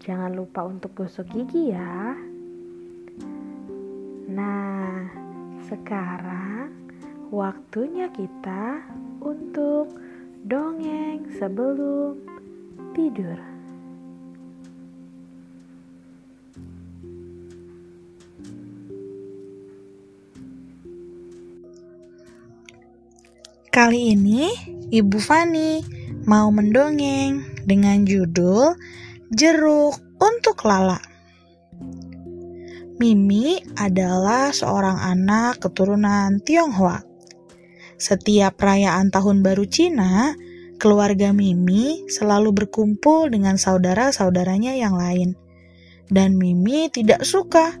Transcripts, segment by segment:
jangan lupa untuk gosok gigi ya. Nah, sekarang waktunya kita untuk dongeng sebelum tidur. Kali ini Ibu Fani mau mendongeng dengan judul Jeruk untuk Lala. Mimi adalah seorang anak keturunan Tionghoa. Setiap perayaan Tahun Baru Cina, keluarga Mimi selalu berkumpul dengan saudara-saudaranya yang lain. Dan Mimi tidak suka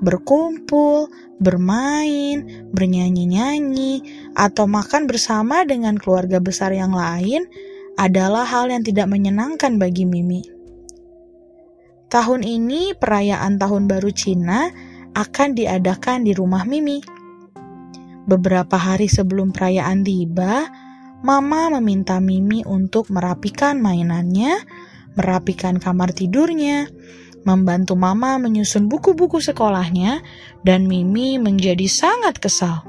berkumpul, bermain, bernyanyi-nyanyi, atau makan bersama dengan keluarga besar yang lain adalah hal yang tidak menyenangkan bagi Mimi. Tahun ini perayaan Tahun Baru Cina akan diadakan di rumah Mimi. Beberapa hari sebelum perayaan tiba, Mama meminta Mimi untuk merapikan mainannya, merapikan kamar tidurnya, membantu Mama menyusun buku-buku sekolahnya, dan Mimi menjadi sangat kesal.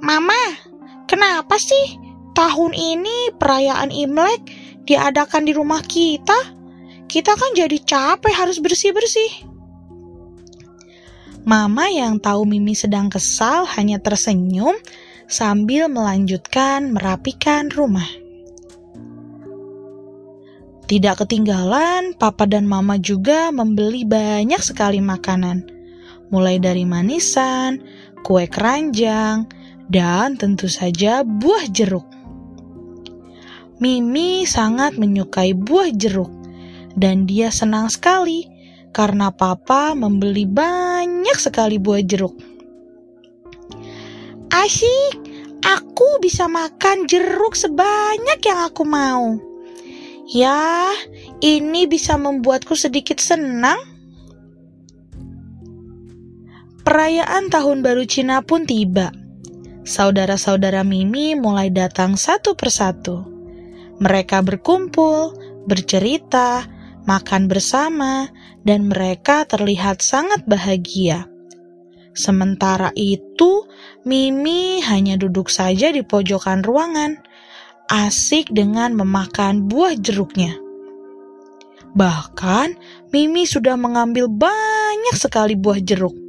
Mama, kenapa sih tahun ini perayaan Imlek diadakan di rumah kita? Kita kan jadi capek harus bersih-bersih. Mama yang tahu Mimi sedang kesal hanya tersenyum sambil melanjutkan merapikan rumah. Tidak ketinggalan, Papa dan Mama juga membeli banyak sekali makanan, mulai dari manisan, kue keranjang, dan tentu saja buah jeruk. Mimi sangat menyukai buah jeruk, dan dia senang sekali karena Papa membeli banyak sekali buah jeruk. Asyik, aku bisa makan jeruk sebanyak yang aku mau. Ya, ini bisa membuatku sedikit senang. Perayaan Tahun Baru Cina pun tiba. Saudara-saudara Mimi mulai datang satu persatu. Mereka berkumpul, bercerita, makan bersama, dan mereka terlihat sangat bahagia. Sementara itu, Mimi hanya duduk saja di pojokan ruangan, asik dengan memakan buah jeruknya. Bahkan, Mimi sudah mengambil banyak sekali buah jeruk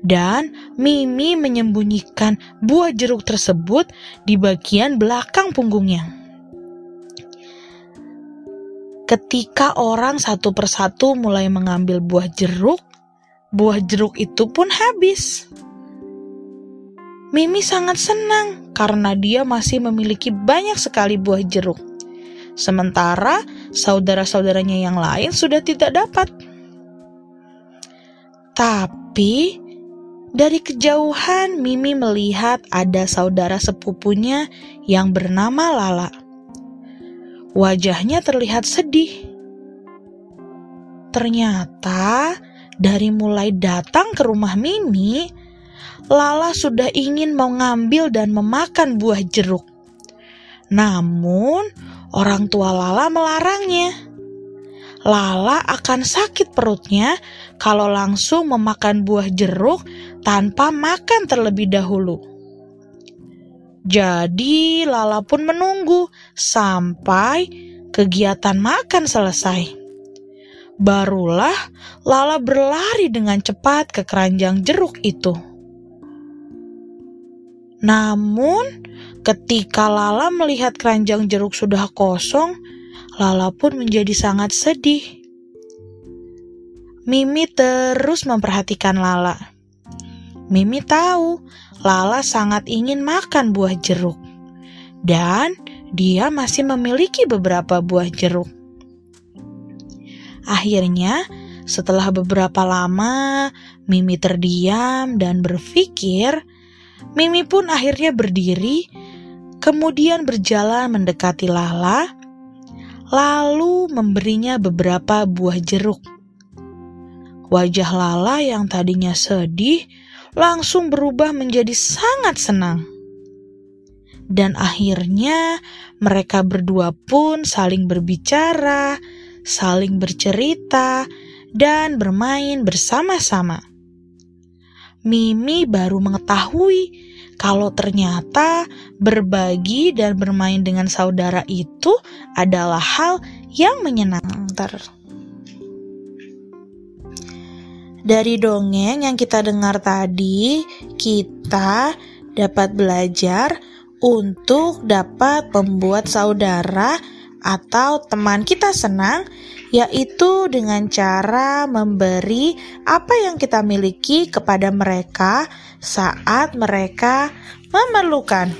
dan Mimi menyembunyikan buah jeruk tersebut di bagian belakang punggungnya. Ketika orang satu persatu mulai mengambil buah jeruk, buah jeruk itu pun habis. Mimi sangat senang karena dia masih memiliki banyak sekali buah jeruk. Sementara saudara-saudaranya yang lain sudah tidak dapat. Tapi dari kejauhan, Mimi melihat ada saudara sepupunya yang bernama Lala. Wajahnya terlihat sedih. Ternyata, dari mulai datang ke rumah Mimi, Lala sudah ingin mengambil dan memakan buah jeruk. Namun, orang tua Lala melarangnya. Lala akan sakit perutnya kalau langsung memakan buah jeruk tanpa makan terlebih dahulu. Jadi, Lala pun menunggu sampai kegiatan makan selesai. Barulah Lala berlari dengan cepat ke keranjang jeruk itu. Namun, ketika Lala melihat keranjang jeruk sudah kosong, Lala pun menjadi sangat sedih. Mimi terus memperhatikan Lala. Mimi tahu Lala sangat ingin makan buah jeruk, dan dia masih memiliki beberapa buah jeruk. Akhirnya, setelah beberapa lama, Mimi terdiam dan berpikir. Mimi pun akhirnya berdiri, kemudian berjalan mendekati Lala, lalu memberinya beberapa buah jeruk. Wajah Lala yang tadinya sedih langsung berubah menjadi sangat senang. Dan akhirnya mereka berdua pun saling berbicara, saling bercerita, dan bermain bersama-sama. Mimi baru mengetahui kalau ternyata berbagi dan bermain dengan saudara itu adalah hal yang menyenangkan. Dari dongeng yang kita dengar tadi, kita dapat belajar untuk dapat membuat saudara atau teman kita senang, yaitu dengan cara memberi apa yang kita miliki kepada mereka saat mereka memerlukan.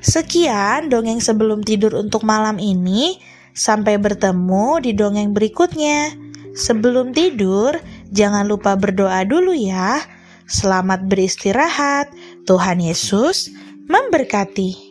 Sekian dongeng sebelum tidur untuk malam ini. Sampai bertemu di dongeng berikutnya. Sebelum tidur, jangan lupa berdoa dulu ya. Selamat beristirahat. Tuhan Yesus memberkati.